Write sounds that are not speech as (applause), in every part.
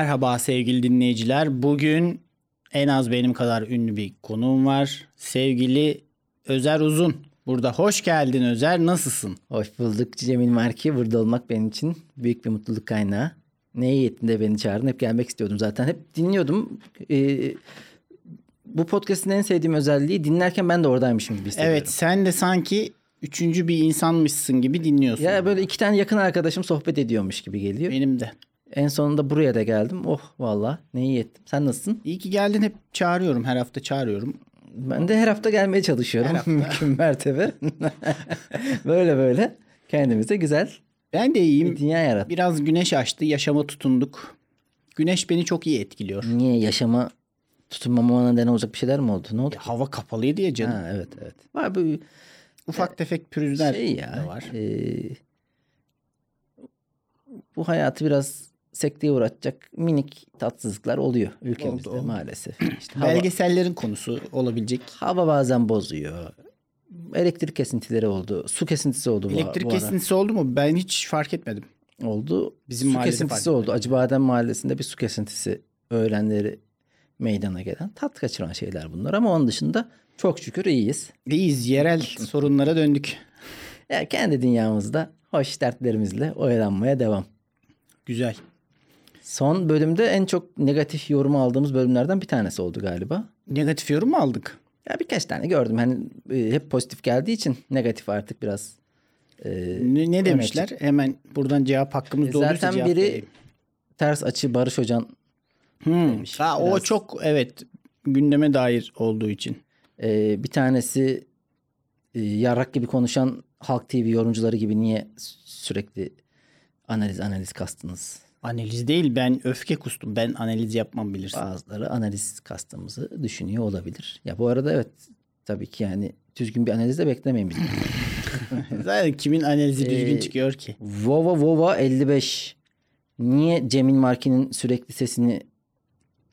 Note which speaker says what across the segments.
Speaker 1: Merhaba sevgili dinleyiciler. Bugün en az benim kadar ünlü bir konuğum var. Sevgili Özer Uzun. Burada hoş geldin Özer. Nasılsın?
Speaker 2: Hoş bulduk Cemil Marki. Burada olmak benim için büyük bir mutluluk kaynağı. Ne niyetinde beni çağırdın. Hep gelmek istiyordum zaten. Hep dinliyordum. Ee, bu podcast'in en sevdiğim özelliği dinlerken ben de oradaymışım gibi hissediyorum.
Speaker 1: Evet sen de sanki üçüncü bir insanmışsın gibi dinliyorsun.
Speaker 2: Ya böyle iki tane yakın arkadaşım sohbet ediyormuş gibi geliyor.
Speaker 1: Benim de.
Speaker 2: En sonunda buraya da geldim. Oh valla ne iyi ettim. Sen nasılsın?
Speaker 1: İyi ki geldin hep çağırıyorum. Her hafta çağırıyorum.
Speaker 2: Ben de her hafta gelmeye çalışıyorum.
Speaker 1: Her hafta. (laughs)
Speaker 2: Mümkün mertebe. (laughs) böyle böyle kendimize güzel
Speaker 1: Ben de iyiyim.
Speaker 2: bir dünya yarattık.
Speaker 1: Biraz güneş açtı. Yaşama tutunduk. Güneş beni çok iyi etkiliyor.
Speaker 2: Niye yaşama tutunmamama neden olacak bir şeyler mi oldu? Ne oldu?
Speaker 1: Ya, hava kapalıydı ya canım.
Speaker 2: Ha, evet evet. Var bu
Speaker 1: Ufak tefek pürüzler
Speaker 2: şey
Speaker 1: de
Speaker 2: ya.
Speaker 1: var.
Speaker 2: e, bu hayatı biraz sekteye uğratacak minik tatsızlıklar oluyor ülkemizde
Speaker 1: Oldu, oldu.
Speaker 2: maalesef. (clears throat) İşte hava,
Speaker 1: Belgesellerin konusu olabilecek.
Speaker 2: hava bazen bozuyor. Elektrik kesintileri oldu. Su kesintisi oldu bu,
Speaker 1: Elektrik
Speaker 2: bu ara.
Speaker 1: kesintisi oldu mu? Ben hiç fark etmedim.
Speaker 2: oldu.
Speaker 1: Bizim
Speaker 2: su kesintisi oldu. Acıbadem Mahallesi'nde bir su kesintisi öğlenleri meydana gelen tat kaçıran şeyler bunlar ama onun dışında çok şükür iyiyiz.
Speaker 1: İyiyiz. Yerel sorunlara döndük.
Speaker 2: Ya kendi dünyamızda hoş dertlerimizle oyalanmaya devam.
Speaker 1: Güzel.
Speaker 2: Son bölümde en çok negatif yorum aldığımız bölümlerden bir tanesi oldu galiba.
Speaker 1: Negatif yorum mu aldık?
Speaker 2: Ya birkaç tane gördüm. Hani e, hep pozitif geldiği için negatif artık biraz. e,
Speaker 1: Ne, ne demişler? Hemen buradan cevap hakkımız
Speaker 2: E,
Speaker 1: doğduysa
Speaker 2: zaten biri
Speaker 1: vereyim.
Speaker 2: ters açı Barış Hocan
Speaker 1: Hmm.
Speaker 2: demiş.
Speaker 1: Ha, o
Speaker 2: Biraz-
Speaker 1: çok evet gündeme dair olduğu için.
Speaker 2: e, bir tanesi e, yarrak gibi konuşan Halk TV yorumcuları gibi niye sü- sürekli analiz analiz kastınız?
Speaker 1: Analiz değil ben öfke kustum. Ben analiz yapmam bilirsin.
Speaker 2: Bazıları analiz kastımızı düşünüyor olabilir. Ya bu arada evet tabii ki yani düzgün bir analiz de beklemeyin bizden. (laughs)
Speaker 1: Zaten kimin analizi düzgün
Speaker 2: Ee,
Speaker 1: çıkıyor ki?
Speaker 2: Vova Vova 55. Niye Cemil Marki'nin sürekli sesini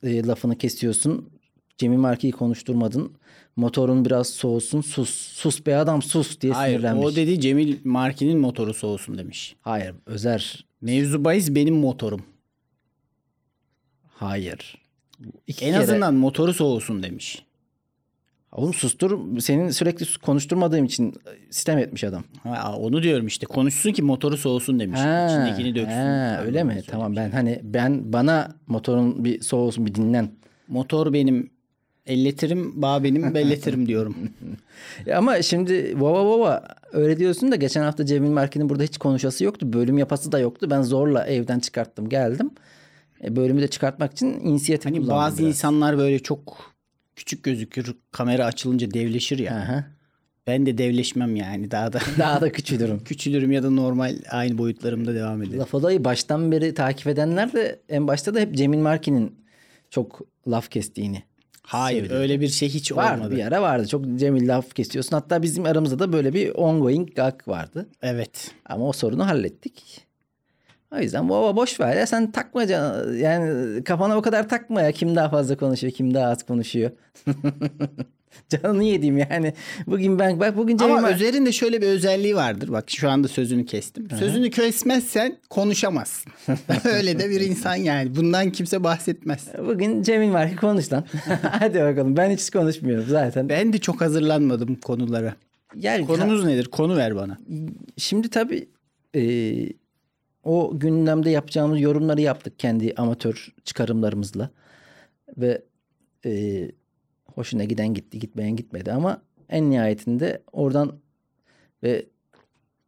Speaker 2: e, lafını kesiyorsun? Cemil Marki'yi konuşturmadın. Motorun biraz soğusun. Sus. Sus be adam sus diye
Speaker 1: Hayır
Speaker 2: sinirlenmiş.
Speaker 1: o dedi Cemil Marki'nin motoru soğusun demiş.
Speaker 2: Hayır. Özer.
Speaker 1: Mevzu bahis benim motorum.
Speaker 2: Hayır. İki
Speaker 1: En
Speaker 2: kere-
Speaker 1: azından motoru soğusun demiş.
Speaker 2: Oğlum sustur. Senin sürekli konuşturmadığım için sitem etmiş adam.
Speaker 1: Ha, onu diyorum işte. Konuşsun ki motoru soğusun demiş.
Speaker 2: Ha,
Speaker 1: İçindekini döksün.
Speaker 2: ha, öyle mi? Tamam ben hani ben bana motorun bir soğusun bir dinlen.
Speaker 1: Motor benim elletirim, bağ benim belletirim (laughs) diyorum.
Speaker 2: Ama şimdi vova vova öyle diyorsun da geçen hafta Cemil Marki'nin burada hiç konuşası yoktu. Bölüm yapası da yoktu. Ben zorla evden çıkarttım geldim. E, bölümü de çıkartmak için inisiyatif
Speaker 1: Hani
Speaker 2: kullandım
Speaker 1: bazı
Speaker 2: biraz.
Speaker 1: insanlar böyle çok küçük gözükür. Kamera açılınca devleşir ya.
Speaker 2: Aha.
Speaker 1: Ben de devleşmem yani. Daha da (laughs)
Speaker 2: Daha da küçülürüm.
Speaker 1: küçülürüm ya da normal aynı boyutlarımda devam ederim.
Speaker 2: Laf olayı baştan beri takip edenler de en başta da hep Cemil Marki'nin çok laf kestiğini.
Speaker 1: Hayır
Speaker 2: söylüyor.
Speaker 1: öyle bir şey hiç
Speaker 2: Vardı
Speaker 1: olmadı.
Speaker 2: bir ara vardı. Çok Cemil laf kesiyorsun. Hatta bizim aramızda da böyle bir ongoing gag vardı.
Speaker 1: Evet.
Speaker 2: Ama o sorunu hallettik. O yüzden baba boş ver ya sen takma can- yani kafana o kadar takma ya kim daha fazla konuşuyor kim daha az konuşuyor. (laughs) (laughs) Canını yediğim yani. Bugün ben bak bugün Cemil
Speaker 1: Ama
Speaker 2: Mar-
Speaker 1: Özer'in de şöyle bir özelliği vardır. Bak şu anda sözünü kestim. Sözünü kesmezsen konuşamazsın. (laughs) öyle de bir insan yani. Bundan kimse bahsetmez.
Speaker 2: bugün Cemil Marki konuş lan. (laughs) Hadi bakalım ben hiç konuşmuyorum zaten.
Speaker 1: Ben de çok hazırlanmadım konulara.
Speaker 2: Yani
Speaker 1: Konumuz nedir? Konu ver bana.
Speaker 2: Şimdi tabii e, o gündemde yapacağımız yorumları yaptık kendi amatör çıkarımlarımızla. Ve e, hoşuna giden gitti, gitmeyen gitmedi ama en nihayetinde oradan ve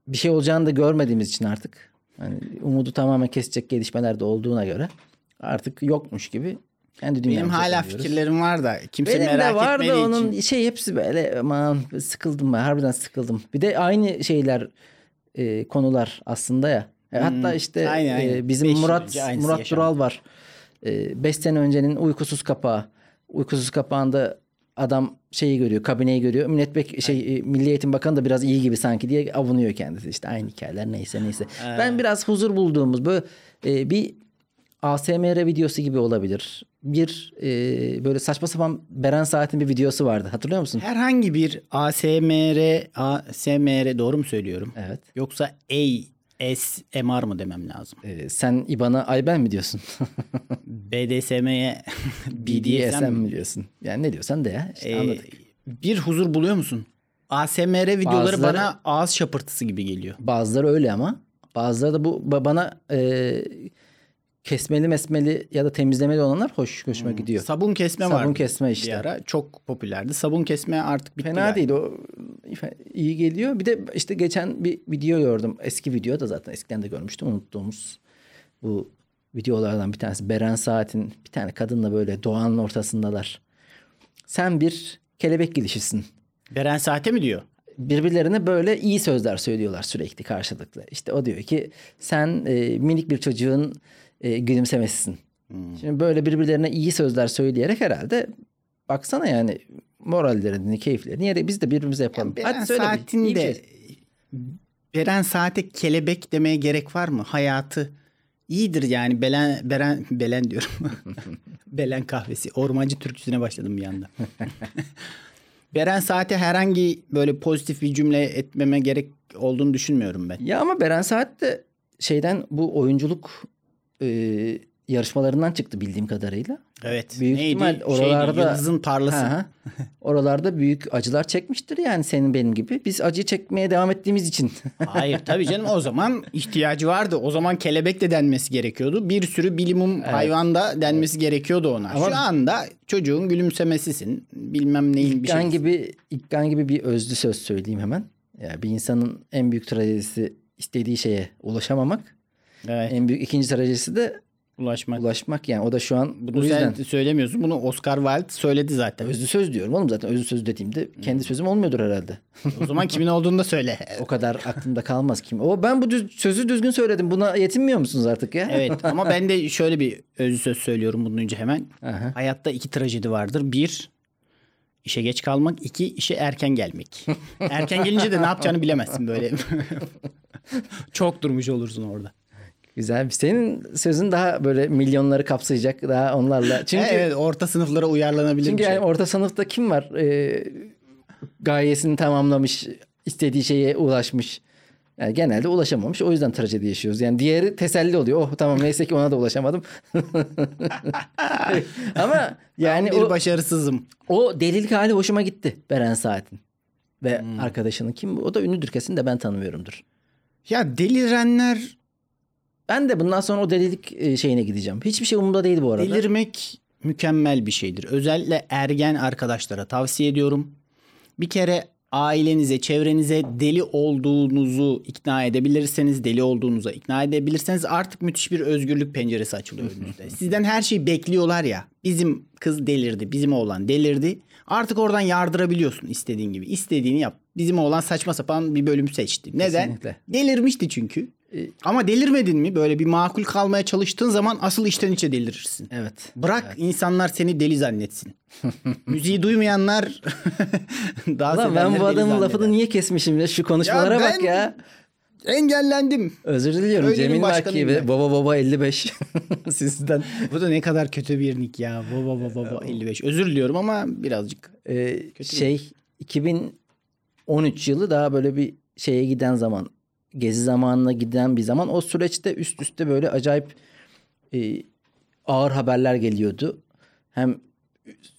Speaker 2: bir şey olacağını da görmediğimiz için artık hani umudu tamamen kesecek gelişmeler de olduğuna göre artık yokmuş gibi kendi
Speaker 1: Benim
Speaker 2: dünyamıza
Speaker 1: hala
Speaker 2: sarıyoruz.
Speaker 1: fikirlerim var da kimse
Speaker 2: Benim
Speaker 1: merak
Speaker 2: de var
Speaker 1: etmediği
Speaker 2: da onun
Speaker 1: için.
Speaker 2: şey hepsi böyle aman sıkıldım ben harbiden sıkıldım. Bir de aynı şeyler e, konular aslında ya. E, Hatta işte
Speaker 1: Hmm. Aynen,
Speaker 2: e,
Speaker 1: aynen.
Speaker 2: bizim
Speaker 1: Beş
Speaker 2: Murat Murat
Speaker 1: yaşandı.
Speaker 2: Dural var. 5 sene öncenin uykusuz kapağı. Uykusuz kapağında adam şeyi görüyor, kabineyi görüyor. Millet şey e, Milli Eğitim Bakanı da biraz iyi gibi sanki diye avunuyor kendisi. İşte aynı hikayeler neyse neyse. Ben biraz huzur bulduğumuz böyle e, bir ASMR videosu gibi olabilir. Bir e, böyle saçma sapan Beren Saat'in bir videosu vardı. Hatırlıyor musun?
Speaker 1: Herhangi bir ASMR, ASMR doğru mu söylüyorum?
Speaker 2: Evet.
Speaker 1: Yoksa A SMR mı demem lazım?
Speaker 2: Ee, sen İBAN'a Ayben mi diyorsun? (laughs)
Speaker 1: BDSM'ye (laughs)
Speaker 2: BDSM mi diyorsun? Yani ne diyorsan de ya. İşte
Speaker 1: Ee,
Speaker 2: anladık.
Speaker 1: bir huzur buluyor musun? ASMR videoları
Speaker 2: Bazıları-
Speaker 1: bana ağız şapırtısı gibi geliyor.
Speaker 2: Bazıları öyle ama. Bazıları da bu ba- bana e, kesmeli mesmeli ya da temizlemeli olanlar hoş hoşuma gidiyor.
Speaker 1: Sabun kesme
Speaker 2: Sabun
Speaker 1: vardı
Speaker 2: kesme işte.
Speaker 1: Bir ara çok popülerdi. Sabun kesme artık bitti.
Speaker 2: Fena
Speaker 1: galiba.
Speaker 2: değil o iyi geliyor. Bir de işte geçen bir video gördüm. Eski video da zaten eskiden de görmüştüm unuttuğumuz. Bu videolardan bir tanesi Beren Saat'in bir tane kadınla böyle doğanın ortasındalar. Sen bir kelebek gidişisin.
Speaker 1: Beren Saate mi diyor?
Speaker 2: birbirlerine böyle iyi sözler söylüyorlar sürekli karşılıklı. İşte o diyor ki sen e, minik bir çocuğun e, gülümsemesisin. Şimdi böyle birbirlerine iyi sözler söyleyerek herhalde baksana yani morallerini, keyiflerini yere biz de birbirimize yapalım.
Speaker 1: Beren
Speaker 2: Hadi söyle iyi bir şey.
Speaker 1: Beren Saat'e kelebek demeye gerek var mı? Hayatı iyidir yani. Belen, Beren, Belen diyorum. (laughs) Belen kahvesi. Ormancı türküsüne başladım bir anda. (laughs) Beren Saat'e herhangi böyle pozitif bir cümle etmeme gerek olduğunu düşünmüyorum ben.
Speaker 2: Ya ama Beren Saat de şeyden bu oyunculuk e, yarışmalarından çıktı bildiğim kadarıyla.
Speaker 1: Evet.
Speaker 2: Büyük
Speaker 1: Neydi?
Speaker 2: ihtimal
Speaker 1: Şeydi,
Speaker 2: oralarda
Speaker 1: Yıldızın parlası.
Speaker 2: Hı hı. (laughs) Oralarda büyük acılar çekmiştir yani senin benim gibi. Biz acı çekmeye devam ettiğimiz için. (laughs)
Speaker 1: Hayır tabii canım o zaman ihtiyacı vardı. O zaman kelebek de denmesi gerekiyordu. Bir sürü bilimum hayvan da denmesi gerekiyordu ona.
Speaker 2: Ama-
Speaker 1: Şu anda çocuğun gülümsemesisin. Bilmem neyin bir şey.
Speaker 2: İlkan gibi İlkan gibi bir özlü söz söyleyeyim hemen. Ya bir insanın en büyük trajedisi istediği şeye ulaşamamak.
Speaker 1: Evet,
Speaker 2: En büyük ikinci trajedisi de
Speaker 1: ulaşmak.
Speaker 2: ulaşmak yani. O da şu an
Speaker 1: Bunu
Speaker 2: bu yüzden.
Speaker 1: sen söylemiyorsun. Bunu Oscar Wilde söyledi zaten.
Speaker 2: Özlü söz diyorum oğlum zaten özlü söz dediğimde
Speaker 1: Hmm.
Speaker 2: kendi sözüm olmuyordur herhalde.
Speaker 1: o zaman kimin olduğunu da söyle. (laughs)
Speaker 2: O kadar aklımda kalmaz kim. O ben bu düz, sözü düzgün söyledim. Buna yetinmiyor musunuz artık ya?
Speaker 1: Evet (laughs) ama ben de şöyle bir özlü söz söylüyorum bunun önce hemen.
Speaker 2: Aha.
Speaker 1: Hayatta iki trajedi vardır. Bir, işe geç kalmak. iki işe erken gelmek. (laughs) erken gelince de ne yapacağını bilemezsin böyle. Çok durmuş olursun orada.
Speaker 2: Güzel. Senin sözün daha böyle milyonları kapsayacak. Daha onlarla. (laughs) Çünkü
Speaker 1: evet orta sınıflara uyarlanabilir
Speaker 2: Çünkü
Speaker 1: şey.
Speaker 2: yani orta sınıfta kim var? Ee, gayesini tamamlamış, istediği şeye ulaşmış. Yani genelde ulaşamamış. O yüzden trajedi yaşıyoruz. Yani diğeri teselli oluyor. Oh tamam neyse ki ona da ulaşamadım. (laughs) Ama yani
Speaker 1: bir
Speaker 2: o,
Speaker 1: başarısızım.
Speaker 2: o delilik hali hoşuma gitti Beren Saat'in. Ve
Speaker 1: Hmm.
Speaker 2: arkadaşının kim? O da ünlüdür kesin de ben tanımıyorumdur.
Speaker 1: Ya delirenler
Speaker 2: Ben de bundan sonra o delilik e, şeyine gideceğim. Hiçbir şey umurumda değil bu arada.
Speaker 1: delirmek mükemmel bir şeydir. Özellikle ergen arkadaşlara tavsiye ediyorum. Bir kere ailenize, çevrenize deli olduğunuzu ikna edebilirseniz, deli olduğunuza ikna edebilirseniz artık müthiş bir özgürlük penceresi açılıyor önünüzde. (laughs) Sizden her şeyi bekliyorlar ya. Bizim kız delirdi, bizim oğlan delirdi. Artık oradan yardırabiliyorsun istediğin gibi. İstediğini yap. Bizim oğlan saçma sapan bir bölüm seçti. Neden?
Speaker 2: Kesinlikle.
Speaker 1: Delirmişti çünkü. Ama delirmedin mi? Böyle bir makul kalmaya çalıştığın zaman asıl içten içe delirirsin.
Speaker 2: Evet.
Speaker 1: Bırak insanlar seni deli zannetsin. (laughs) Müziği duymayanlar (laughs) daha
Speaker 2: Ulan ben bu adamın lafını niye kesmişim ya? Şu konuşmalara
Speaker 1: Ya
Speaker 2: bak
Speaker 1: ben-
Speaker 2: ya.
Speaker 1: engellendim.
Speaker 2: Özür diliyorum
Speaker 1: Öyle
Speaker 2: Cemil
Speaker 1: ben.
Speaker 2: Baba Baba 55 (laughs) sizden.
Speaker 1: Bu da ne kadar kötü bir nick ya. Baba baba baba 55. Özür diliyorum ama birazcık.
Speaker 2: Ee, şey 2013 yılı daha böyle bir şeye giden zaman. Gezi zamanına giden bir zaman. O süreçte üst üste böyle acayip e, ağır haberler geliyordu. Hem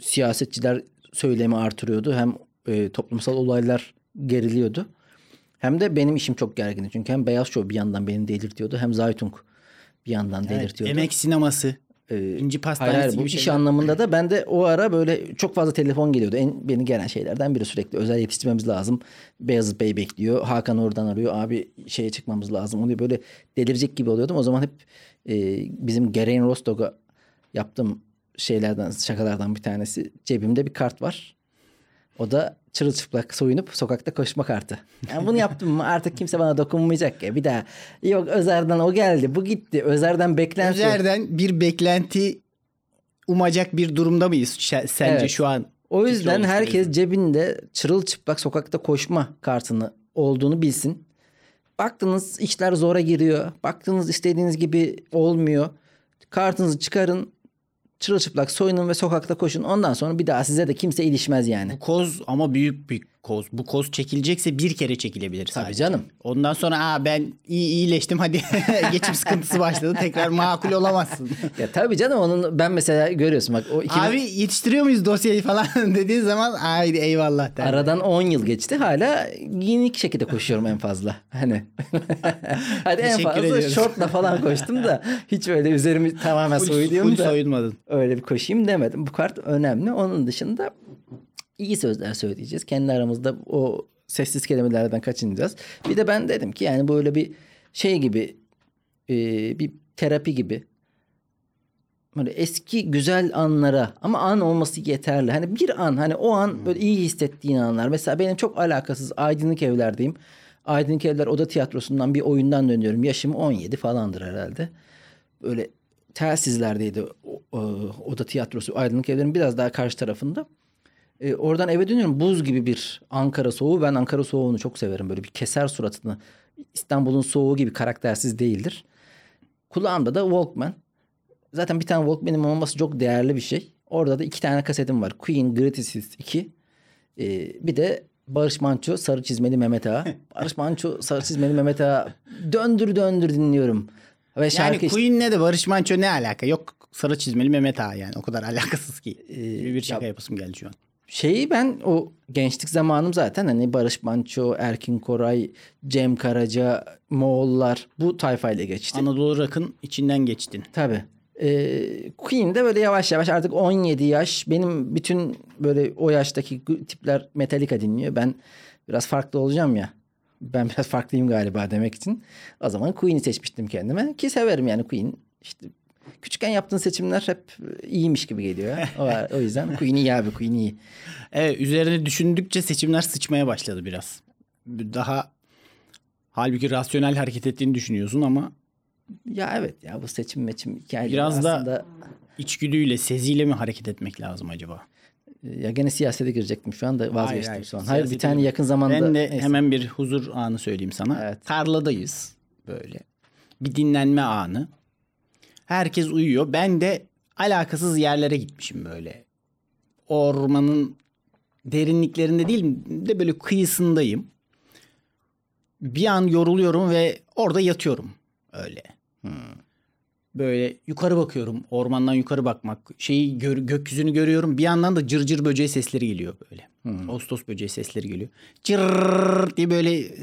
Speaker 2: siyasetçiler söylemi artırıyordu hem e, toplumsal olaylar geriliyordu. Hem de benim işim çok gergindi. Çünkü hem Beyaz Show bir yandan beni delirtiyordu hem Zaytung bir yandan delirtiyordu.
Speaker 1: Emek sineması.
Speaker 2: Ee,
Speaker 1: İnci pastanesi
Speaker 2: hayır, bu
Speaker 1: gibi
Speaker 2: iş
Speaker 1: şeyler.
Speaker 2: anlamında da ben de o ara böyle çok fazla telefon geliyordu. En beni gelen şeylerden biri sürekli özel yetiştirmemiz lazım. Beyazıt Bey bekliyor. Hakan oradan arıyor. Abi şeye çıkmamız lazım. Oluyor böyle delirecek gibi oluyordum. O zaman hep e, bizim Gereğin Rostog'a yaptığım şeylerden şakalardan bir tanesi. Cebimde bir kart var. O da çırılçıplak soyunup sokakta koşma kartı. Yani bunu yaptım mı artık kimse bana dokunmayacak ya. Bir daha yok Özer'den o geldi bu gitti. Özer'den beklenti.
Speaker 1: Özer'den bir beklenti umacak bir durumda mıyız sence
Speaker 2: Evet.
Speaker 1: şu an?
Speaker 2: O yüzden herkes cebinde çırılçıplak sokakta koşma kartını olduğunu bilsin. Baktınız işler zora giriyor. Baktınız istediğiniz gibi olmuyor. Kartınızı çıkarın. Çırılçıplak soyunun ve sokakta koşun. Ondan sonra bir daha size de kimse ilişmez yani.
Speaker 1: Bu koz ama büyük bir koz. Bu koz çekilecekse bir kere çekilebilir
Speaker 2: Tabii
Speaker 1: sadece.
Speaker 2: canım.
Speaker 1: Ondan sonra Aa, ben iyi iyileştim hadi (laughs) geçim sıkıntısı başladı. Tekrar makul olamazsın. (laughs)
Speaker 2: Ya tabii canım onun ben mesela görüyorsun bak o 2000
Speaker 1: Abi yetiştiriyor muyuz dosyayı falan (laughs) dediğin zaman haydi eyvallah der.
Speaker 2: aradan 10 yıl geçti hala giyinik şekilde koşuyorum en fazla. Hani hadi en fazla
Speaker 1: ediyoruz.
Speaker 2: şortla falan koştum da hiç öyle üzerimi tamamen
Speaker 1: Full- full
Speaker 2: da
Speaker 1: soyunmadın.
Speaker 2: öyle bir koşayım demedim. Bu kart önemli. Onun dışında iyi sözler söyleyeceğiz. Kendi aramızda o sessiz kelimelerden kaçınacağız. Bir de ben dedim ki yani böyle bir şey gibi e, bir terapi gibi böyle eski güzel anlara ama an olması yeterli. Hani bir an hani o an böyle iyi hissettiğin anlar. Mesela benim çok alakasız aydınlık evlerdeyim. Aydınlık Evler Oda Tiyatrosu'ndan bir oyundan dönüyorum. Yaşım 17 falandır herhalde. Böyle telsizlerdeydi o, o, Oda Tiyatrosu. Aydınlık Evler'in biraz daha karşı tarafında. E, oradan eve dönüyorum. Buz gibi bir Ankara soğuğu. Ben Ankara soğuğunu çok severim. Böyle bir keser suratını. İstanbul'un soğuğu gibi karaktersiz değildir. Kulağımda da Walkman. Zaten bir tane Walkman'im olması çok değerli bir şey. Orada da iki tane kasetim var. Queen Greatest Hits 2. Ee, bir de Barış Manço Sarı Çizmeli Mehmet Ağa. (laughs) Barış Manço Sarı Çizmeli Mehmet Ağa. Döndür döndür dinliyorum. Ve
Speaker 1: Yani
Speaker 2: şarkı işte-
Speaker 1: Queen'le de Barış Manço ne alaka? Yok sarı çizmeli Mehmet Ağa yani. O kadar alakasız ki. bir, bir şaka yapasım geldi şu an.
Speaker 2: Şeyi ben o gençlik zamanım zaten hani Barış Manço, Erkin Koray, Cem Karaca, Moğollar bu tayfayla geçti.
Speaker 1: Anadolu Rock'ın içinden geçtin.
Speaker 2: Tabii. Ee, Queen de böyle yavaş yavaş artık 17 yaş. Benim bütün böyle o yaştaki tipler Metallica dinliyor. Ben biraz farklı olacağım ya. Ben biraz farklıyım galiba demek için. O zaman Queen'i seçmiştim kendime. Ki severim yani Queen. İşte küçükken yaptığın seçimler hep iyiymiş gibi geliyor. O, o yüzden Queen iyi abi Queen iyi.
Speaker 1: Evet üzerine düşündükçe seçimler sıçmaya başladı biraz. Daha halbuki rasyonel hareket ettiğini düşünüyorsun ama
Speaker 2: Ya evet ya bu seçim meçim hikayeleri
Speaker 1: Biraz da-
Speaker 2: aslında...
Speaker 1: içgüdüyle, seziyle mi hareket etmek lazım acaba?
Speaker 2: Ya gene siyasete girecektim şu anda vazgeçtim
Speaker 1: hayır,
Speaker 2: şu an. Hayır bir tane
Speaker 1: girme.
Speaker 2: yakın zamanda...
Speaker 1: Ben de
Speaker 2: neyse.
Speaker 1: hemen bir huzur anı söyleyeyim sana.
Speaker 2: Evet.
Speaker 1: Tarladayız böyle. Bir dinlenme anı. Herkes uyuyor. Ben de alakasız yerlere gitmişim böyle. Ormanın derinliklerinde değil de böyle kıyısındayım. Bir an yoruluyorum ve orada yatıyorum öyle. Böyle yukarı bakıyorum. Ormandan yukarı bakmak. Şeyi gör- gökyüzünü görüyorum. Bir yandan da cırcır böceği sesleri geliyor böyle. Ağustos böceği sesleri geliyor. Cırrrr diye böyle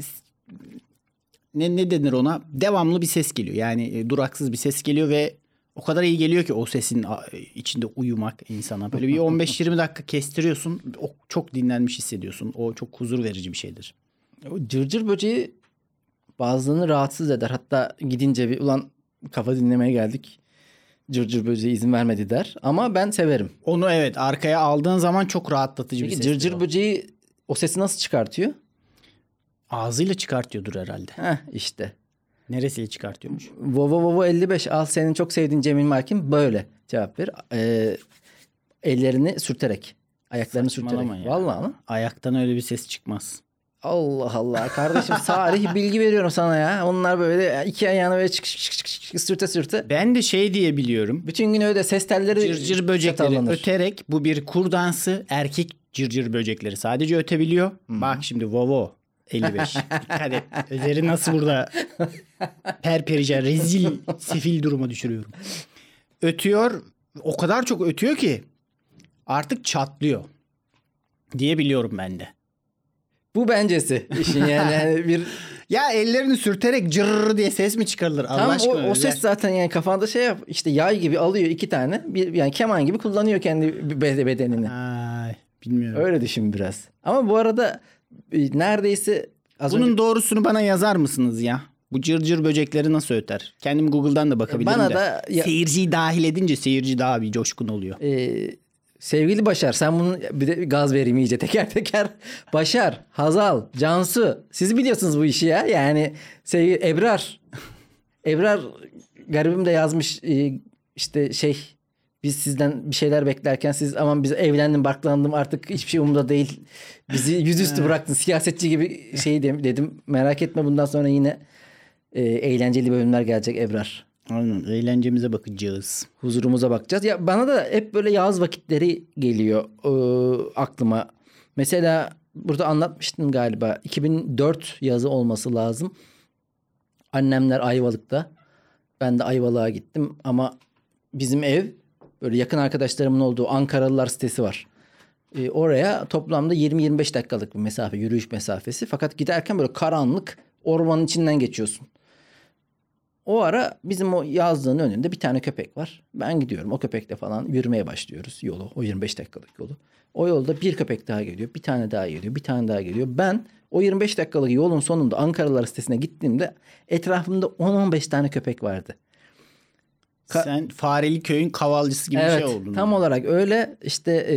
Speaker 1: ne, ne denir ona? Devamlı bir ses geliyor. Yani e, duraksız bir ses geliyor ve o kadar iyi geliyor ki o sesin içinde uyumak insana. Böyle bir 15-20 dakika kestiriyorsun. O, çok dinlenmiş hissediyorsun. O çok huzur verici bir şeydir.
Speaker 2: O cırcır böceği bazılarını rahatsız eder. Hatta gidince bir ulan kafa dinlemeye geldik. Cırcır böceği izin vermedi der. Ama ben severim.
Speaker 1: Onu evet arkaya aldığın zaman çok rahatlatıcı bir
Speaker 2: Peki
Speaker 1: ses.
Speaker 2: cırcır böceği o sesi nasıl çıkartıyor?
Speaker 1: Ağzıyla çıkartıyordur herhalde.
Speaker 2: Heh işte.
Speaker 1: Neresiyle çıkartıyormuş?
Speaker 2: Vovo Vovo 55 al senin çok sevdiğin Cemil Markin böyle cevap ver. Ee, ellerini sürterek. Ayaklarını
Speaker 1: Saçmalama
Speaker 2: sürterek.
Speaker 1: ya.
Speaker 2: Vallahi ama.
Speaker 1: Ayaktan öyle bir ses çıkmaz.
Speaker 2: Allah Allah kardeşim tarih (laughs) bilgi veriyorum sana ya. Onlar böyle iki ayağını böyle çık çık çık çık sürte sürte.
Speaker 1: Ben de şey diye biliyorum.
Speaker 2: Bütün gün öyle ses telleri
Speaker 1: Cırcır böcekleri
Speaker 2: çatallanır.
Speaker 1: öterek bu bir kur dansı erkek cırcır böcekleri sadece ötebiliyor. Bak şimdi Vovo 55. Dikkat et. Özeri nasıl burada perperişan rezil sefil duruma düşürüyorum. Ötüyor o kadar çok ötüyor ki artık çatlıyor diye biliyorum ben de.
Speaker 2: Bu bencesi işin yani, yani bir (laughs)
Speaker 1: Ya ellerini sürterek cırr diye ses mi çıkarılır Allah
Speaker 2: tam o,
Speaker 1: aşkına?
Speaker 2: o
Speaker 1: Özer.
Speaker 2: ses zaten yani kafanda şey yap işte yay gibi alıyor iki tane bir yani keman gibi kullanıyor kendi be- bedenini.
Speaker 1: Ay, bilmiyorum.
Speaker 2: Öyle düşün biraz. Ama bu arada neredeyse az
Speaker 1: Bunun
Speaker 2: önce
Speaker 1: doğrusunu bana yazar mısınız ya? Bu cırcır böcekleri nasıl öter? Kendim Google'dan da bakabilirim
Speaker 2: Bana
Speaker 1: de.
Speaker 2: da ya-
Speaker 1: Seyirciyi dahil edince seyirci daha bir coşkun oluyor.
Speaker 2: e, sevgili Başar sen bunun bir de gaz vereyim iyice teker teker. Başar, Hazal, Cansu siz biliyorsunuz bu işi ya. Yani sevgili Ebrar. (laughs) Ebrar garibim de yazmış e, işte şey biz sizden bir şeyler beklerken siz aman biz evlendim barklandım artık hiçbir şey umurumda değil. Bizi yüzüstü (laughs) bıraktın siyasetçi gibi şey dedim, dedim. Merak etme bundan sonra yine e, eğlenceli bölümler gelecek Ebrar.
Speaker 1: Aynen eğlencemize bakacağız.
Speaker 2: huzurumuza bakacağız. Ya bana da hep böyle yaz vakitleri geliyor e, aklıma. Mesela burada anlatmıştım galiba. 2004 yazı olması lazım. Annemler Ayvalık'ta. Ben de Ayvalık'a gittim ama bizim ev böyle yakın arkadaşlarımın olduğu Ankaralılar sitesi var. Ee, oraya toplamda 20-25 dakikalık bir mesafe, yürüyüş mesafesi. Fakat giderken böyle karanlık ormanın içinden geçiyorsun. O ara bizim o yazlığın önünde bir tane köpek var. Ben gidiyorum o köpekle falan yürümeye başlıyoruz yolu. O 25 dakikalık yolu. O yolda bir köpek daha geliyor. Bir tane daha geliyor. Bir tane daha geliyor. Ben o 25 dakikalık yolun sonunda Ankaralılar sitesine gittiğimde etrafımda 10-15 tane köpek vardı. Ka-
Speaker 1: Sen Fareli köyün kavalcısı gibi bir
Speaker 2: evet
Speaker 1: şey oldun.
Speaker 2: tam olarak öyle işte e,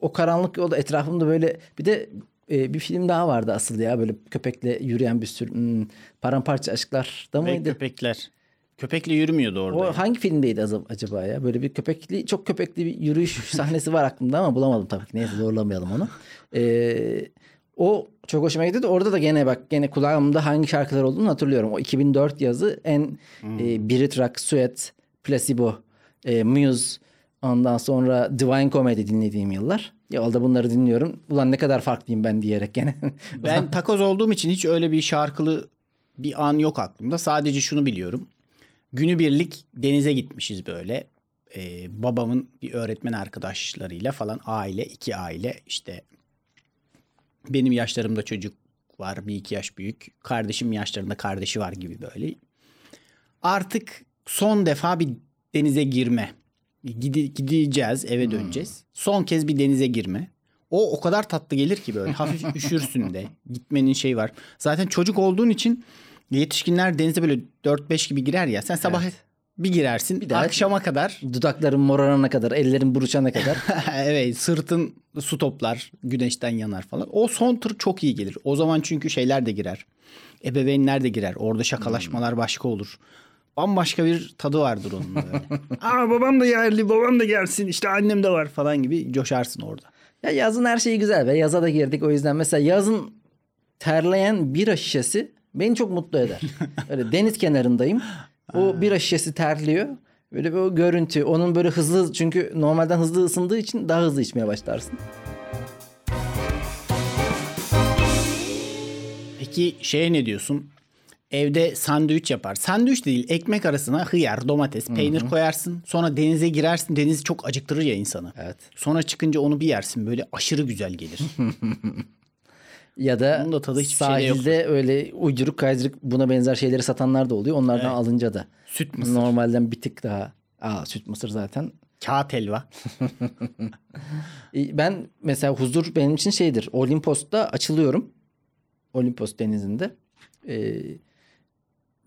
Speaker 2: o karanlık yolda etrafımda böyle bir de e, bir film daha vardı asıl ya böyle köpekle yürüyen bir sürü hmm, paramparça aşklar da
Speaker 1: Ve
Speaker 2: mıydı?
Speaker 1: köpekler. Köpekle yürümüyordu orada.
Speaker 2: O
Speaker 1: yani.
Speaker 2: hangi filmdeydi acaba ya? Böyle bir köpekli, çok köpekli bir yürüyüş (laughs) sahnesi var aklımda ama bulamadım tabii ki. Neyse zorlamayalım onu. Ee, o çok hoşuma gitti. Orada da gene bak gene kulağımda hangi şarkılar olduğunu hatırlıyorum. O 2004 yazı en e, Birit Rock, Suet, Placebo, e, Muse, ondan sonra Divine Comedy dinlediğim yıllar. Yolda bunları dinliyorum. Ulan ne kadar farklıyım ben diyerek gene. (laughs)
Speaker 1: Ben takoz olduğum için hiç öyle bir şarkılı bir an yok aklımda. Sadece şunu biliyorum. Günübirlik denize gitmişiz böyle. Ee, babamın bir öğretmen arkadaşlarıyla falan aile, iki aile işte benim yaşlarımda çocuk var bir iki yaş büyük. Kardeşim yaşlarında kardeşi var gibi böyle. Artık son defa bir denize girme. Gide- gideceğiz eve döneceğiz. Son kez bir denize girme. O o kadar tatlı gelir ki böyle hafif (laughs) üşürsün de gitmenin şey var. Zaten çocuk olduğun için yetişkinler denize böyle 4-5 gibi girer ya. Sen sabah
Speaker 2: Evet.
Speaker 1: bir girersin
Speaker 2: Bir daha-
Speaker 1: akşama kadar
Speaker 2: Dudaklarım morarana kadar, ellerim buruşana kadar. (laughs)
Speaker 1: evet sırtın su toplar güneşten yanar falan. O son tur çok iyi gelir. O zaman çünkü şeyler de girer. Ebeveynler de girer. Orada şakalaşmalar başka olur. Bambaşka bir tadı vardır onun böyle. (laughs) Aa babam da geldi babam da gelsin işte annem de var falan gibi coşarsın orada.
Speaker 2: Ya yazın her şeyi güzel ve yaza da girdik o yüzden mesela yazın terleyen bira şişesi beni çok mutlu eder. (laughs) Öyle deniz kenarındayım. O bira şişesi terliyor. Böyle bir o görüntü onun böyle hızlı çünkü normalden hızlı ısındığı için daha hızlı içmeye başlarsın.
Speaker 1: Peki şeye ne diyorsun? Evde sandviç yapar. Sandviç değil ekmek arasına hıyar, domates, peynir koyarsın. Sonra denize girersin. Deniz çok acıktırır ya insanı.
Speaker 2: Evet.
Speaker 1: Sonra çıkınca onu bir yersin. Böyle aşırı güzel gelir. (laughs)
Speaker 2: Ya da
Speaker 1: Onun da tadı hiçbir şeyde yok.
Speaker 2: sahilde öyle uyduruk kaydırık buna benzer şeyleri satanlar da oluyor. Onlardan alınca da
Speaker 1: Süt mısır,
Speaker 2: normalden bir tık daha Aa, süt mısır zaten
Speaker 1: kağıt helva. (laughs)
Speaker 2: Ben mesela huzur benim için şeydir. Olimpos'ta açılıyorum. Olimpos denizinde. Ee,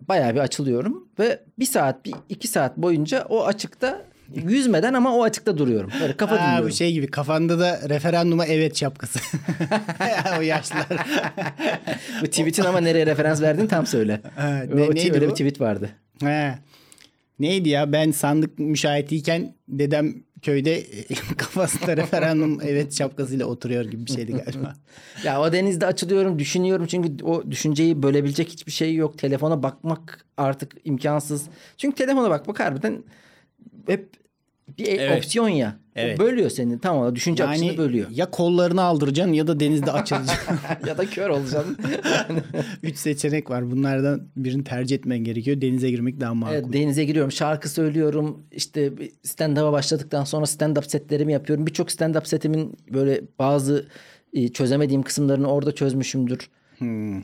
Speaker 2: bayağı bir açılıyorum. Ve bir saat, bir iki saat boyunca o açıkta yüzmeden ama o açıkta duruyorum. Böyle kafa
Speaker 1: Aa,
Speaker 2: dinliyorum.
Speaker 1: bu şey gibi kafanda da referanduma evet şapkası. (laughs) o yaşlılar. (laughs)
Speaker 2: Bu tweet'in ama nereye referans verdiğini tam söyle. (laughs)
Speaker 1: Ha, ne-
Speaker 2: o-
Speaker 1: neydi
Speaker 2: öyle
Speaker 1: bu?
Speaker 2: bir tweet vardı.
Speaker 1: He. Neydi ya ben sandık müşahitiyken dedem köyde (laughs) kafasında referandum evet şapkasıyla oturuyor gibi bir şeydi galiba.
Speaker 2: Ya o denizde açılıyorum, düşünüyorum çünkü o düşünceyi bölebilecek hiçbir şey yok. Telefona bakmak artık imkansız. Çünkü telefona bakmak harbiden hep bir
Speaker 1: Evet.
Speaker 2: opsiyon ya.
Speaker 1: Evet.
Speaker 2: O bölüyor seni tam olarak düşünce akışını bölüyor.
Speaker 1: ya kollarını aldıracaksın ya da denizde (laughs) açılacaksın.
Speaker 2: ya da kör olacaksın.
Speaker 1: Üç seçenek var. Bunlardan birini tercih etmen gerekiyor. Denize girmek daha makul.
Speaker 2: evet, denize giriyorum, şarkı söylüyorum. İşte stand-up'a başladıktan sonra stand-up setlerimi yapıyorum. Birçok stand-up setimin böyle bazı e, çözemediğim kısımlarını orada çözmüşümdür.
Speaker 1: Hmm.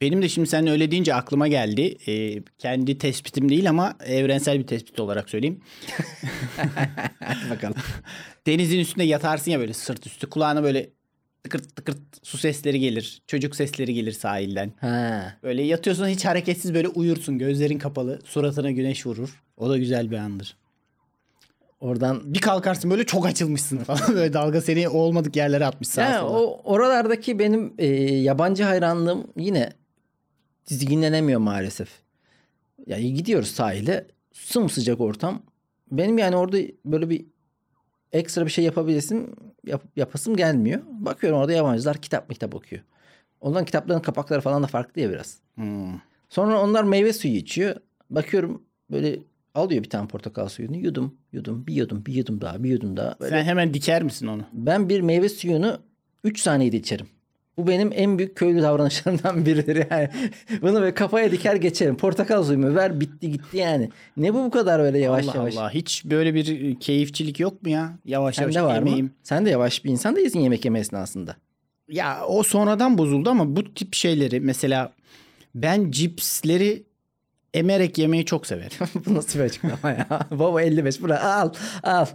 Speaker 1: Benim de şimdi sen öyle deyince aklıma geldi. Ee, kendi tespitim değil ama evrensel bir tespit olarak söyleyeyim. (laughs)
Speaker 2: Bakalım.
Speaker 1: Denizin üstünde yatarsın ya böyle sırt üstü. Kulağına böyle tıkırt tıkırt su sesleri gelir. Çocuk sesleri gelir sahilden.
Speaker 2: ha.
Speaker 1: Böyle yatıyorsun hiç hareketsiz böyle uyursun. Gözlerin kapalı. Suratına güneş vurur. O da güzel bir andır.
Speaker 2: Oradan
Speaker 1: Bir kalkarsın böyle çok açılmışsın falan. (laughs) Böyle dalga seni olmadık yerlere atmış sağa
Speaker 2: Ya
Speaker 1: sola.
Speaker 2: o oralardaki benim e, yabancı hayranlığım yine dizginlenemiyor maalesef. Ya gidiyoruz sahile, sımsıcak ortam. Benim yani orada böyle bir ekstra bir şey yapabilirsin, yap, yapasım gelmiyor. Bakıyorum orada yabancılar kitap kitap okuyor. Onların kitapların kapakları falan da farklı ya biraz.
Speaker 1: Hmm.
Speaker 2: Sonra onlar meyve suyu içiyor. Bakıyorum böyle alıyor bir tane portakal suyunu yudum yudum bir yudum bir yudum daha bir yudum daha. Böyle
Speaker 1: Sen hemen diker misin onu?
Speaker 2: ben bir meyve suyunu 3 saniyede içerim. Bu benim en büyük köylü davranışlarımdan (laughs) biridir yani. Bunu böyle kafaya diker geçerim. Portakal suyumu ver bitti gitti yani. Ne bu bu kadar öyle yavaş
Speaker 1: Allah
Speaker 2: yavaş?
Speaker 1: Allah. Hiç böyle bir keyifçilik yok mu ya? Yavaş yavaş
Speaker 2: Sende var
Speaker 1: yemeyeyim.
Speaker 2: mı? Sen de yavaş bir insan değilsin yemek yeme esnasında.
Speaker 1: Ya o sonradan bozuldu ama bu tip şeyleri mesela ben cipsleri emerek yemeyi çok severim. (laughs)
Speaker 2: bu nasıl bir açıklama ya? (laughs) Baba 55 bura al al.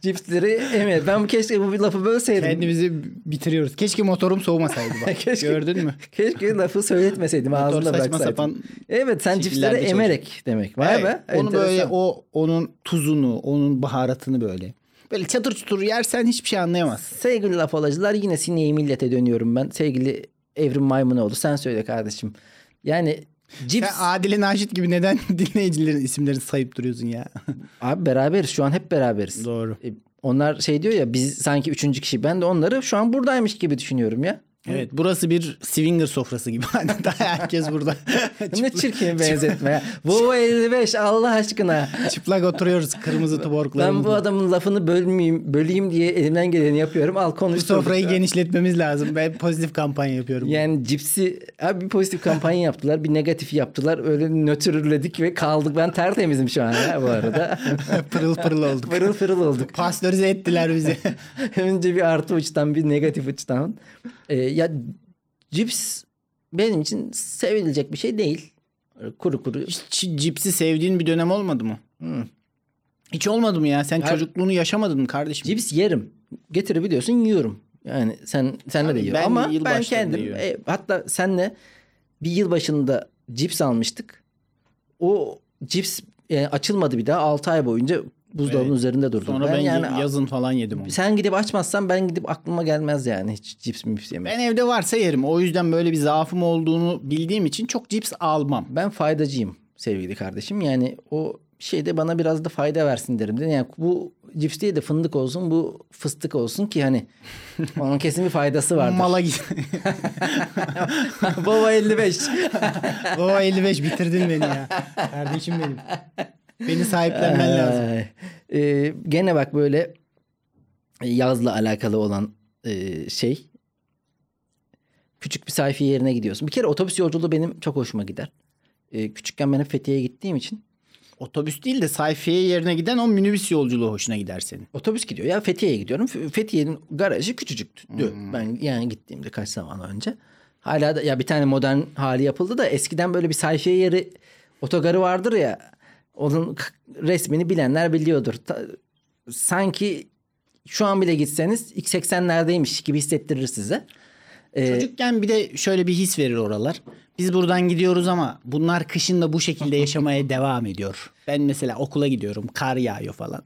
Speaker 2: Cipsleri evet ben bu keşke bu lafı bölseydim.
Speaker 1: Kendimizi bitiriyoruz. Keşke motorum soğumasaydı bak. (laughs)
Speaker 2: Keşke-
Speaker 1: Gördün mü?
Speaker 2: Keşke lafı söyletmeseydim
Speaker 1: Motor
Speaker 2: ağzımda
Speaker 1: saçma
Speaker 2: bıraksaydım.
Speaker 1: sapan
Speaker 2: Evet sen cipsleri
Speaker 1: çalışıyor.
Speaker 2: emerek demek. Vay
Speaker 1: Evet,
Speaker 2: be.
Speaker 1: Onu böyle
Speaker 2: enteresan.
Speaker 1: o onun tuzunu, onun baharatını böyle. Böyle çatır çutur yersen hiçbir şey anlayamazsın.
Speaker 2: Sevgili laf olacılar yine sineği millete dönüyorum ben. Sevgili Evrim Maymunoğlu sen söyle kardeşim. Yani cips
Speaker 1: Sen Adile Naşit gibi neden (laughs) dinleyicilerin isimlerini sayıp duruyorsun ya? (laughs)
Speaker 2: abi beraberiz şu an hep beraberiz.
Speaker 1: Doğru.
Speaker 2: E, Onlar şey diyor ya biz sanki üçüncü kişi. Ben de onları şu an buradaymış gibi düşünüyorum ya.
Speaker 1: Evet burası bir swinger sofrası gibi. (laughs) Hani Daha herkes burada.
Speaker 2: ne çirkin benzetme ya. Bu 55 Allah aşkına.
Speaker 1: Çıplak oturuyoruz kırmızı
Speaker 2: Ben
Speaker 1: tuborglarımızla.
Speaker 2: bu adamın lafını bölmeyeyim, böleyim diye elimden geleni yapıyorum. Al
Speaker 1: Bu
Speaker 2: konuş.
Speaker 1: sofrayı genişletmemiz lazım. Ben pozitif kampanya yapıyorum.
Speaker 2: Yani cipsi abi bir pozitif kampanya yaptılar. Bir negatif yaptılar. Öyle nötrledik ve kaldık. Ben tertemizim şu an ya bu arada. (laughs)
Speaker 1: pırıl pırıl olduk.
Speaker 2: Pırıl pırıl olduk.
Speaker 1: Pastörize ettiler bizi. (laughs)
Speaker 2: Önce bir artı uçtan bir negatif uçtan. Ee, ya cips benim için sevilecek bir şey değil. Kuru kuru.
Speaker 1: Hiç cipsi sevdiğin bir dönem olmadı mı?
Speaker 2: Hmm.
Speaker 1: Hiç olmadı mı ya? Sen
Speaker 2: Ya-
Speaker 1: çocukluğunu yaşamadın mı kardeşim?
Speaker 2: Cips yerim. Getirebiliyorsun yiyorum. Yani sen senle de
Speaker 1: Abi
Speaker 2: yiyorum.
Speaker 1: ben
Speaker 2: Ama ben kendim
Speaker 1: yiyorum.
Speaker 2: e, hatta senle bir yıl başında cips almıştık. O cips e, açılmadı bir daha 6 ay boyunca buzdolabının
Speaker 1: Evet.
Speaker 2: üzerinde durdu.
Speaker 1: Sonra ben,
Speaker 2: yani
Speaker 1: yazın falan yedim onu.
Speaker 2: sen gidip açmazsan ben gidip aklıma gelmez yani hiç cips mips yemek.
Speaker 1: Ben evde varsa yerim. O yüzden böyle bir zaafım olduğunu bildiğim için çok cips almam.
Speaker 2: Ben faydacıyım sevgili kardeşim. Yani o şeyde bana biraz da fayda versin derim. Yani bu cips değil de fındık olsun bu fıstık olsun ki hani (laughs) onun kesin bir faydası vardır.
Speaker 1: Mala git. (laughs)
Speaker 2: Baba 55.
Speaker 1: o 55 bitirdin beni ya. (laughs) Kardeşim benim. Beni sahiplenmen lazım.
Speaker 2: Ee, gene bak böyle yazla alakalı olan e, şey. Küçük bir sayfi yerine gidiyorsun. Bir kere otobüs yolculuğu benim çok hoşuma gider. Ee, küçükken ben hep Fethiye'ye gittiğim için
Speaker 1: Otobüs değil de sayfiye yerine giden o minibüs yolculuğu hoşuna gider senin.
Speaker 2: otobüs gidiyor. Ya Fethiye'ye gidiyorum. Fethiye'nin garajı küçücüktü. Ben yani gittiğimde kaç zaman önce. Hala da ya bir tane modern hali yapıldı da eskiden böyle bir sayfiye yeri otogarı vardır ya. Onun resmini bilenler biliyordur. Ta- sanki şu an bile gitseniz X80'lerdeymiş gibi hissettirir size. Ee,
Speaker 1: Çocukken bir de şöyle bir his verir oralar. Biz buradan gidiyoruz ama bunlar kışın da bu şekilde yaşamaya (laughs) devam ediyor. Ben mesela okula gidiyorum. Kar yağıyor falan.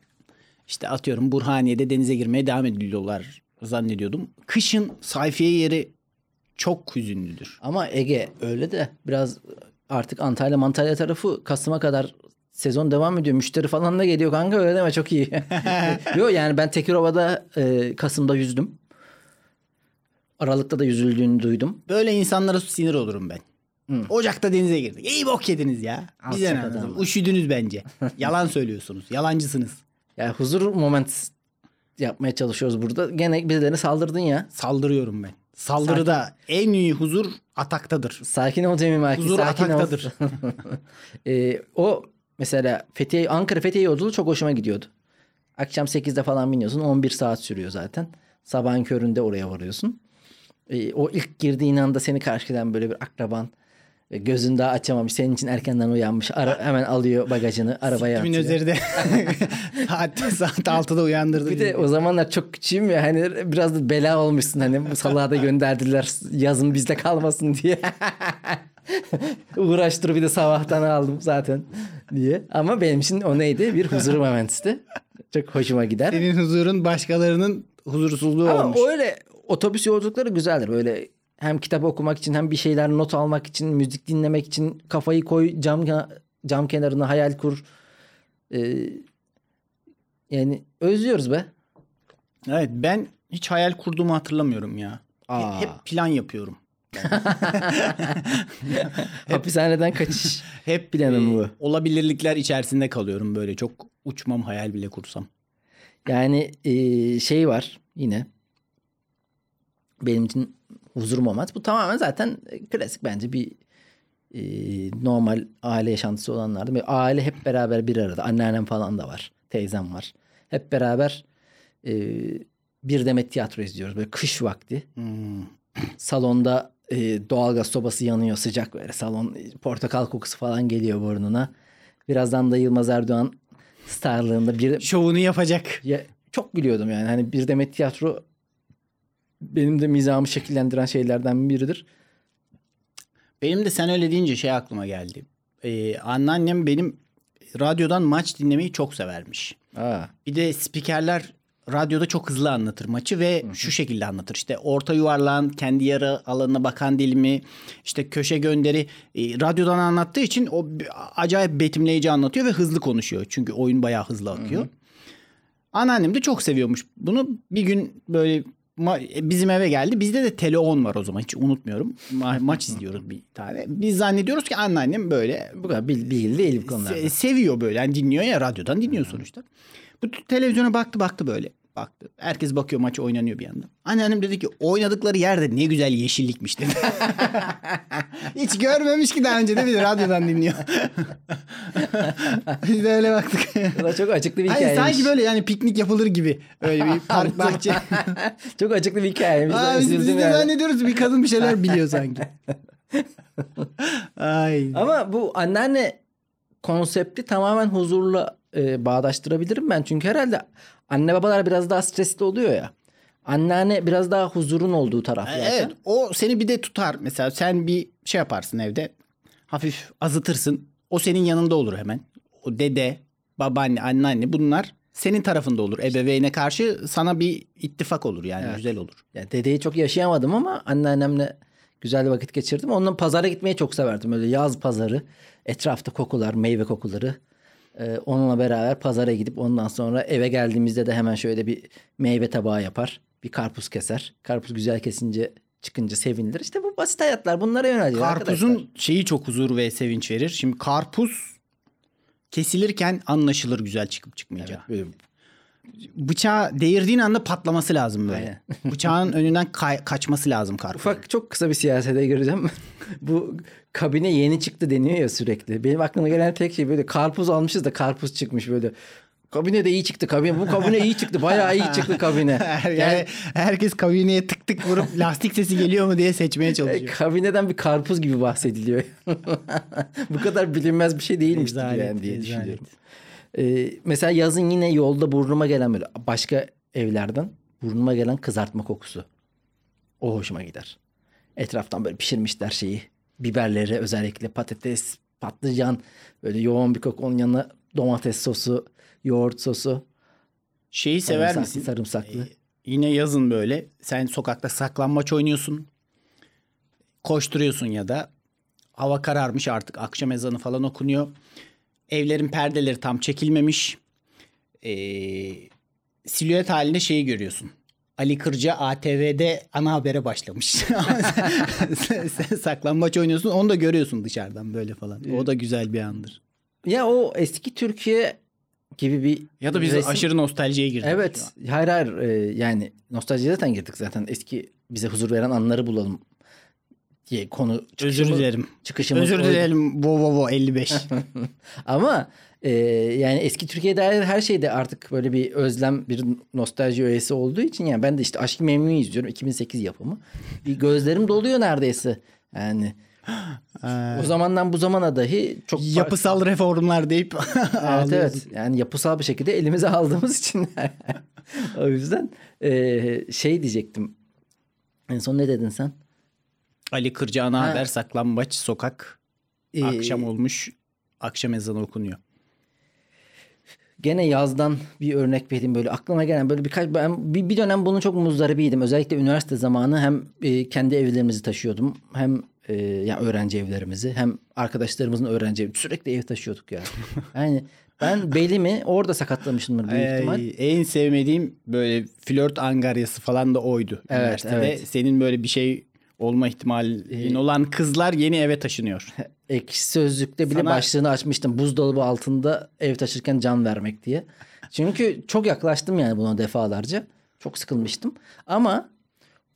Speaker 1: İşte atıyorum Burhaniye'de denize girmeye devam ediyorlar zannediyordum. Kışın sayfiye yeri çok hüzünlüdür.
Speaker 2: Ama Ege öyle de biraz artık Antalya Mantalya tarafı Kasım'a kadar sezon devam ediyor. Müşteri falan da geliyor kanka öyle deme çok iyi. (laughs) Yok yani ben Tekirova'da e, Kasım'da yüzdüm. Aralık'ta da yüzüldüğünü duydum.
Speaker 1: Böyle insanlara sinir olurum ben. Ocak'ta denize girdik. İyi bok yediniz ya. Bize ne
Speaker 2: adamlar.
Speaker 1: Üşüdünüz bence. (laughs) Yalan söylüyorsunuz. Yalancısınız.
Speaker 2: Yani huzur moment yapmaya çalışıyoruz burada. Gene birilerine saldırdın ya.
Speaker 1: Saldırıyorum ben. Saldırıda en iyi huzur ataktadır.
Speaker 2: Sakin ol Cemil Maki.
Speaker 1: Huzur
Speaker 2: sakin
Speaker 1: ataktadır.
Speaker 2: Ee, (laughs) o mesela Fethiye, Ankara Fethiye yolculuğu çok hoşuma gidiyordu. Akşam 8'de falan biniyorsun. 11 saat sürüyor zaten. Sabahın köründe oraya varıyorsun. Ee, o ilk girdiğin anda seni karşılayan böyle bir akraban ve gözün daha açamamış. Senin için erkenden uyanmış. Ara, hemen alıyor bagajını arabaya atıyor.
Speaker 1: üzerinde (laughs) saat, saat 6'da uyandırdı.
Speaker 2: Bir de o zamanlar çok küçüğüm ya hani biraz da bela olmuşsun hani bu salağa da gönderdiler yazın bizde kalmasın diye. (laughs) Uğraştır bir de sabahtan aldım zaten diye. Ama benim için o neydi? Bir huzur momentisti. Çok hoşuma gider.
Speaker 1: Senin huzurun başkalarının huzursuzluğu
Speaker 2: Ama
Speaker 1: olmuş.
Speaker 2: öyle otobüs yolculukları güzeldir. Böyle hem kitap okumak için hem bir şeyler not almak için, müzik dinlemek için kafayı koy cam cam kenarına hayal kur. Ee, yani özlüyoruz be.
Speaker 1: Evet ben hiç hayal kurduğumu hatırlamıyorum ya.
Speaker 2: Aa.
Speaker 1: Hep plan yapıyorum. (laughs)
Speaker 2: Hapishaneden kaçış. (laughs)
Speaker 1: Hep
Speaker 2: Planım
Speaker 1: e,
Speaker 2: bu.
Speaker 1: olabilirlikler içerisinde kalıyorum böyle. Çok uçmam hayal bile kursam.
Speaker 2: Yani e, şey var yine. Benim için huzur moment. Bu tamamen zaten e, klasik bence bir e, normal aile yaşantısı olanlarda. Bir aile hep beraber bir arada. Anneannem falan da var. Teyzem var. Hep beraber e, bir demet tiyatro izliyoruz. Böyle kış vakti. Salonda e, doğalgaz sobası yanıyor sıcak böyle. Salon e, portakal kokusu falan geliyor burnuna. Birazdan da Yılmaz Erdoğan starlığında bir
Speaker 1: Şovunu yapacak.
Speaker 2: ya, çok gülüyordum yani. Hani bir demet tiyatro benim de mizahımı şekillendiren şeylerden biridir.
Speaker 1: Benim de sen öyle deyince şey aklıma geldi. Ee, anneannem benim radyodan maç dinlemeyi çok severmiş.
Speaker 2: Aa,
Speaker 1: Bir de spikerler radyoda çok hızlı anlatır maçı ve şu şekilde anlatır. İşte orta yuvarlağın kendi yarı alanına bakan dilimi, işte köşe gönderi e, radyodan anlattığı için o acayip betimleyici anlatıyor ve hızlı konuşuyor. Çünkü oyun bayağı hızlı akıyor. Anneannem de çok seviyormuş bunu. Bir gün böyle ma- bizim eve geldi. Bizde de Tele 10 var o zaman hiç unutmuyorum. Ma- maç izliyoruz bir tane. Biz zannediyoruz ki anneannem böyle
Speaker 2: bu kadar bil- bilgili değil bu konularda.
Speaker 1: Se- seviyor böyle. Yani dinliyor ya radyodan dinliyor sonuçta. Bu televizyona baktı baktı böyle. Baktı. Herkes bakıyor maç oynanıyor bir yandan. Anneannem dedi ki oynadıkları yerde ne güzel yeşillikmiş dedi. (laughs) Hiç görmemiş ki daha önce de bir radyodan dinliyor. (laughs) Biz de öyle baktık.
Speaker 2: Bu da çok açıklı bir
Speaker 1: Hayır,
Speaker 2: hikayeymiş.
Speaker 1: sanki böyle yani piknik yapılır gibi. Öyle bir park bahçe. (laughs)
Speaker 2: çok açıklı bir hikayeymiş.
Speaker 1: Aa, biz, biz de
Speaker 2: yani.
Speaker 1: zannediyoruz bir kadın bir şeyler biliyor sanki. Ay.
Speaker 2: Ama bu anneanne konsepti tamamen huzurla e, bağdaştırabilirim ben. Çünkü herhalde anne babalar biraz daha stresli oluyor ya. Anneanne biraz daha huzurun olduğu taraf zaten.
Speaker 1: Evet o seni bir de tutar. Mesela sen bir şey yaparsın evde. Hafif azıtırsın. O senin yanında olur hemen. O dede, babaanne, anneanne bunlar senin tarafında olur. Ebeveyne karşı sana bir ittifak olur yani
Speaker 2: Evet.
Speaker 1: güzel olur.
Speaker 2: Ya dedeyi çok yaşayamadım ama anneannemle güzel vakit geçirdim. Onunla pazara gitmeyi çok severdim. Öyle yaz pazarı, etrafta kokular, meyve kokuları. Ee, onunla beraber pazara gidip ondan sonra eve geldiğimizde de hemen şöyle bir meyve tabağı yapar. Bir karpuz keser. Karpuz güzel kesince çıkınca sevinilir. İşte bu basit hayatlar bunlara yöneliyor
Speaker 1: Karpuzun
Speaker 2: arkadaşlar.
Speaker 1: şeyi çok huzur ve sevinç verir. Şimdi karpuz kesilirken anlaşılır güzel çıkıp çıkmayacağı.
Speaker 2: Böyle
Speaker 1: Bıçağı değirdiğin anda patlaması lazım böyle. (laughs) Bıçağın önünden kay- kaçması lazım karpuzun.
Speaker 2: Ufak çok kısa bir siyasete gireceğim. (laughs) Bu kabine yeni çıktı deniyor ya sürekli. Benim aklıma gelen tek şey böyle karpuz almışız da karpuz çıkmış böyle. Kabine de iyi çıktı kabine. Bu kabine iyi çıktı. Bayağı iyi çıktı kabine. (laughs) Yani
Speaker 1: yani herkes kabineye tık tık vurup lastik sesi geliyor mu diye seçmeye
Speaker 2: e,
Speaker 1: çalışıyor.
Speaker 2: kabineden bir karpuz gibi bahsediliyor. Bu kadar bilinmez bir şey değilmiş yani diye düşünüyorum. Ee, mesela yazın yine yolda burnuma gelen böyle başka evlerden burnuma gelen kızartma kokusu. O hoşuma gider. Etraftan böyle pişirmişler şeyi. Biberleri özellikle patates, patlıcan böyle yoğun bir koku. Onun yanına domates sosu, yoğurt sosu.
Speaker 1: Şeyi sever
Speaker 2: sarımsaklı,
Speaker 1: misin?
Speaker 2: Sarımsaklı.
Speaker 1: Ee, yine yazın böyle sen sokakta saklambaç oynuyorsun. Koşturuyorsun ya da hava kararmış artık akşam ezanı falan okunuyor. Evlerin perdeleri tam çekilmemiş. Ee, silüet halinde şeyi görüyorsun. Ali Kırca ATV'de ana habere başlamış. sen, (laughs) sen saklambaç oynuyorsun onu da görüyorsun dışarıdan böyle falan. O da güzel bir andır.
Speaker 2: Ya o eski Türkiye gibi bir
Speaker 1: Ya da biz
Speaker 2: resim-
Speaker 1: aşırı nostaljiye girdik.
Speaker 2: Evet. Hayır hayır. e, yani nostaljiye zaten girdik zaten. Eski bize huzur veren anları bulalım diye konu
Speaker 1: Özür
Speaker 2: çıkışımız-
Speaker 1: dilerim.
Speaker 2: Çıkışımız
Speaker 1: Özür dilerim. Vo vo vo 55. (laughs)
Speaker 2: Ama e, yani eski Türkiye'de dair her şeyde artık böyle bir özlem, bir nostalji öğesi olduğu için yani ben de işte Aşk-ı Memnu'yu izliyorum. 2008 yapımı. Bir gözlerim doluyor neredeyse. Yani (gasps) o zamandan bu zamana dahi çok farklı-
Speaker 1: Yapısal reformlar deyip
Speaker 2: Evet (laughs) evet. Yani yapısal bir şekilde elimize aldığımız için. (laughs) o yüzden e, şey diyecektim. En son ne dedin sen?
Speaker 1: Ali Kırca ana
Speaker 2: Ha.
Speaker 1: haber saklambaç sokak
Speaker 2: Ee,
Speaker 1: akşam olmuş akşam ezanı okunuyor.
Speaker 2: Gene yazdan bir örnek vereyim böyle aklıma gelen böyle birkaç ben bir, bir dönem bunun çok muzdaribiydim. Özellikle üniversite zamanı hem e, kendi evlerimizi taşıyordum hem e, yani öğrenci evlerimizi hem arkadaşlarımızın öğrenci evi sürekli ev taşıyorduk ya. (laughs) Yani ben belimi orada sakatlamışımdır büyük ihtimal.
Speaker 1: Ay, en sevmediğim böyle flört angaryası falan da oydu.
Speaker 2: Evet,
Speaker 1: Üniversitede
Speaker 2: evet.
Speaker 1: senin böyle bir şey olma ihtimalin olan kızlar yeni eve taşınıyor. (laughs)
Speaker 2: Ekşi Sözlük'te bile
Speaker 1: Sana-
Speaker 2: başlığını açmıştım. Buzdolabı altında ev taşırken can vermek diye. Çünkü çok yaklaştım yani buna defalarca. Çok sıkılmıştım. Ama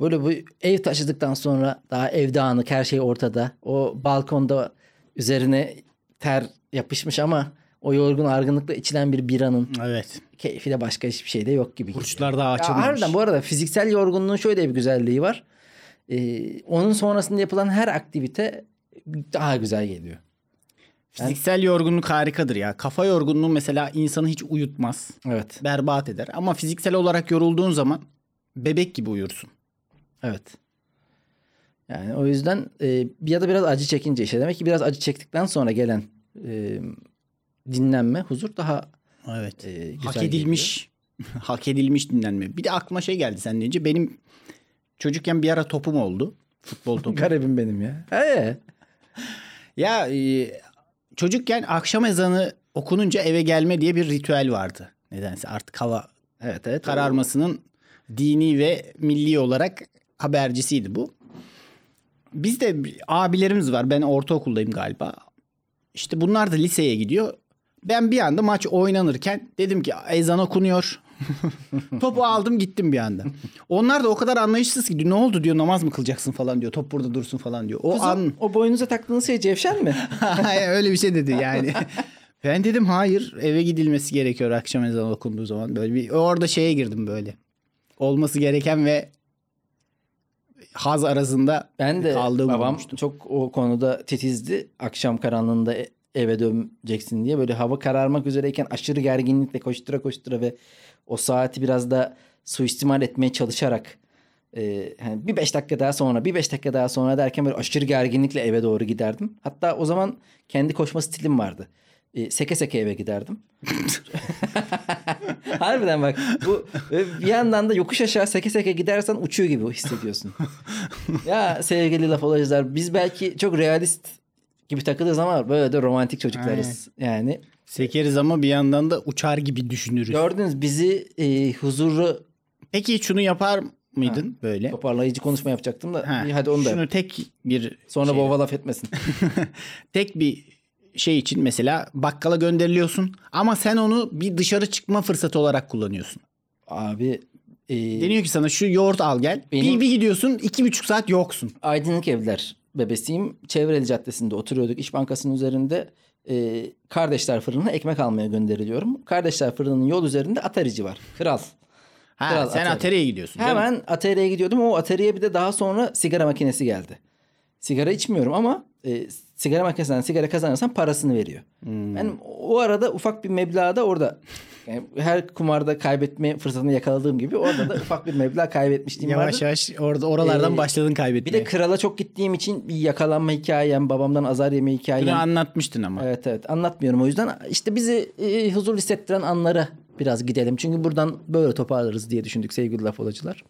Speaker 2: Böyle bu ev taşıdıktan sonra daha ev dağınık her şey ortada. O balkonda üzerine ter yapışmış ama o yorgun argınlıkla içilen bir biranın
Speaker 1: Evet.
Speaker 2: keyfi de başka hiçbir şeyde yok gibi.
Speaker 1: Burçlar daha
Speaker 2: Ya
Speaker 1: açılmamış.
Speaker 2: harbiden bu arada fiziksel yorgunluğun şöyle bir güzelliği var. Ee, onun sonrasında yapılan her aktivite daha güzel geliyor.
Speaker 1: Fiziksel yorgunluk harikadır ya. Kafa yorgunluğu mesela insanı hiç uyutmaz.
Speaker 2: Evet.
Speaker 1: Berbat eder. Ama fiziksel olarak yorulduğun zaman bebek gibi uyursun.
Speaker 2: Evet. Yani o yüzden e, ya da biraz acı çekince işte demek ki biraz acı çektikten sonra gelen e, dinlenme, huzur daha
Speaker 1: Evet.
Speaker 2: e, güzel
Speaker 1: Hak edilmiş. (laughs) hak edilmiş dinlenme. Bir de aklıma şey geldi sen deyince. Benim çocukken bir ara topum oldu. Futbol topu. (laughs)
Speaker 2: Garibim benim ya. He.
Speaker 1: ya e, çocukken akşam ezanı okununca eve gelme diye bir ritüel vardı. Nedense artık hava
Speaker 2: Evet evet.
Speaker 1: kararmasının dini ve milli olarak habercisiydi bu. Bizde abilerimiz var. Ben ortaokuldayım galiba. İşte bunlar da liseye gidiyor. Ben bir anda maç oynanırken dedim ki ezan okunuyor. (laughs) Topu aldım gittim bir anda. Onlar da o kadar anlayışsız ki ne oldu diyor namaz mı kılacaksın falan diyor. Top burada dursun falan diyor. O
Speaker 2: Kuzum,
Speaker 1: an
Speaker 2: o boynunuza taktığınız şey cevşen mi? (laughs)
Speaker 1: Öyle bir şey dedi yani. (laughs) ben dedim hayır eve gidilmesi gerekiyor akşam ezanı okunduğu zaman. Böyle bir orada şeye girdim böyle. Olması gereken ve haz arasında
Speaker 2: Ben de
Speaker 1: kaldığım
Speaker 2: babam
Speaker 1: olmuştu.
Speaker 2: çok o konuda titizdi. Akşam karanlığında e- eve döneceksin diye böyle hava kararmak üzereyken aşırı gerginlikle koştura koştura ve o saati biraz da suistimal etmeye çalışarak e, yani bir beş dakika daha sonra bir beş dakika daha sonra derken böyle aşırı gerginlikle eve doğru giderdim. Hatta o zaman kendi koşma stilim vardı. E, seke seke eve giderdim. (laughs) Harbiden bak bu ve bir yandan da yokuş aşağı seke seke gidersen uçuyor gibi hissediyorsun. ya sevgili laf olacaklar biz belki çok realist gibi takılırız ama böyle de romantik çocuklarız. Yani
Speaker 1: Sekeriz ama bir yandan da uçar gibi düşünürüz.
Speaker 2: gördünüz bizi e, huzurlu
Speaker 1: Peki şunu yapar mıydın böyle?
Speaker 2: toparlayıcı konuşma yapacaktım da
Speaker 1: Ha,
Speaker 2: hadi onu da
Speaker 1: Şunu
Speaker 2: yap.
Speaker 1: tek bir
Speaker 2: Sonra
Speaker 1: şey-
Speaker 2: baba laf etmesin. (laughs)
Speaker 1: tek bir şey için mesela bakkala gönderiliyorsun ama sen onu bir dışarı çıkma fırsatı olarak kullanıyorsun.
Speaker 2: Abi e,
Speaker 1: Deniyor ki sana şu yoğurt al gel.
Speaker 2: Benim-
Speaker 1: Bir, bir gidiyorsun iki buçuk saat yoksun.
Speaker 2: Aydınlık Evler bebesiyim. Çevreli Caddesi'nde oturuyorduk. İş Bankası'nın üzerinde e, Kardeşler Fırını'na ekmek almaya gönderiliyorum. Kardeşler Fırını'nın yol üzerinde Atarici var. Kral.
Speaker 1: Ha,
Speaker 2: Kral
Speaker 1: sen
Speaker 2: Atari.
Speaker 1: Atari'ye gidiyorsun. değil mi?
Speaker 2: Hemen Atari'ye gidiyordum. O Atari'ye bir de daha sonra sigara makinesi geldi. Sigara içmiyorum ama e, sigara makinesinden sigara kazanırsan parasını veriyor.
Speaker 1: Hmm.
Speaker 2: Ben o arada ufak bir meblağda orada yani her kumarda kaybetme fırsatını yakaladığım gibi orada da ufak bir meblağ kaybetmişliğim
Speaker 1: Yavaş
Speaker 2: vardı.
Speaker 1: yavaş orada oralardan
Speaker 2: Ee,
Speaker 1: başladın
Speaker 2: Bir
Speaker 1: kaybetmeye.
Speaker 2: de krala çok gittiğim için bir yakalanma hikayem, babamdan azar yeme hikayem.
Speaker 1: Bunu anlatmıştın ama.
Speaker 2: Evet evet anlatmıyorum o yüzden. işte bizi e, huzur hissettiren anlara biraz gidelim. Çünkü buradan böyle toparlarız diye düşündük sevgili laf olacılar.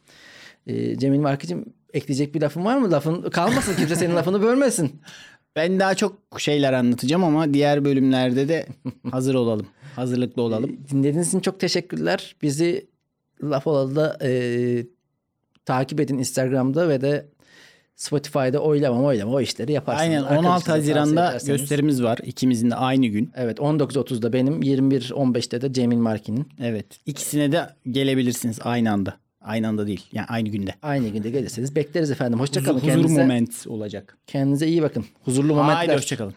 Speaker 2: E, Cemil Markıcığım ekleyecek bir lafın var mı? Lafın kalmasın kimse senin lafını bölmesin. (laughs)
Speaker 1: Ben daha çok şeyler anlatacağım ama diğer bölümlerde de (laughs) hazır olalım. Hazırlıklı olalım.
Speaker 2: Dinlediğiniz için çok teşekkürler. Bizi laf olalı e, takip edin Instagram'da ve de Spotify'da oylama oylama o işleri yaparsınız.
Speaker 1: Aynen 16
Speaker 2: Arkadaşlarınıza tavsiye
Speaker 1: Haziran'da gösterimiz var. İkimizin de aynı gün.
Speaker 2: Evet 19.30'da benim 21.15'te de Cemil Marki'nin.
Speaker 1: Evet. İkisine de gelebilirsiniz aynı anda. Aynı anda değil. Yani aynı günde.
Speaker 2: Aynı günde gelirseniz bekleriz efendim.
Speaker 1: Huzur,
Speaker 2: Hoşçakalın.
Speaker 1: huzur
Speaker 2: kendinize,
Speaker 1: moment olacak.
Speaker 2: kendinize iyi bakın. Huzurlu momentler.
Speaker 1: Haydi hoşçakalın.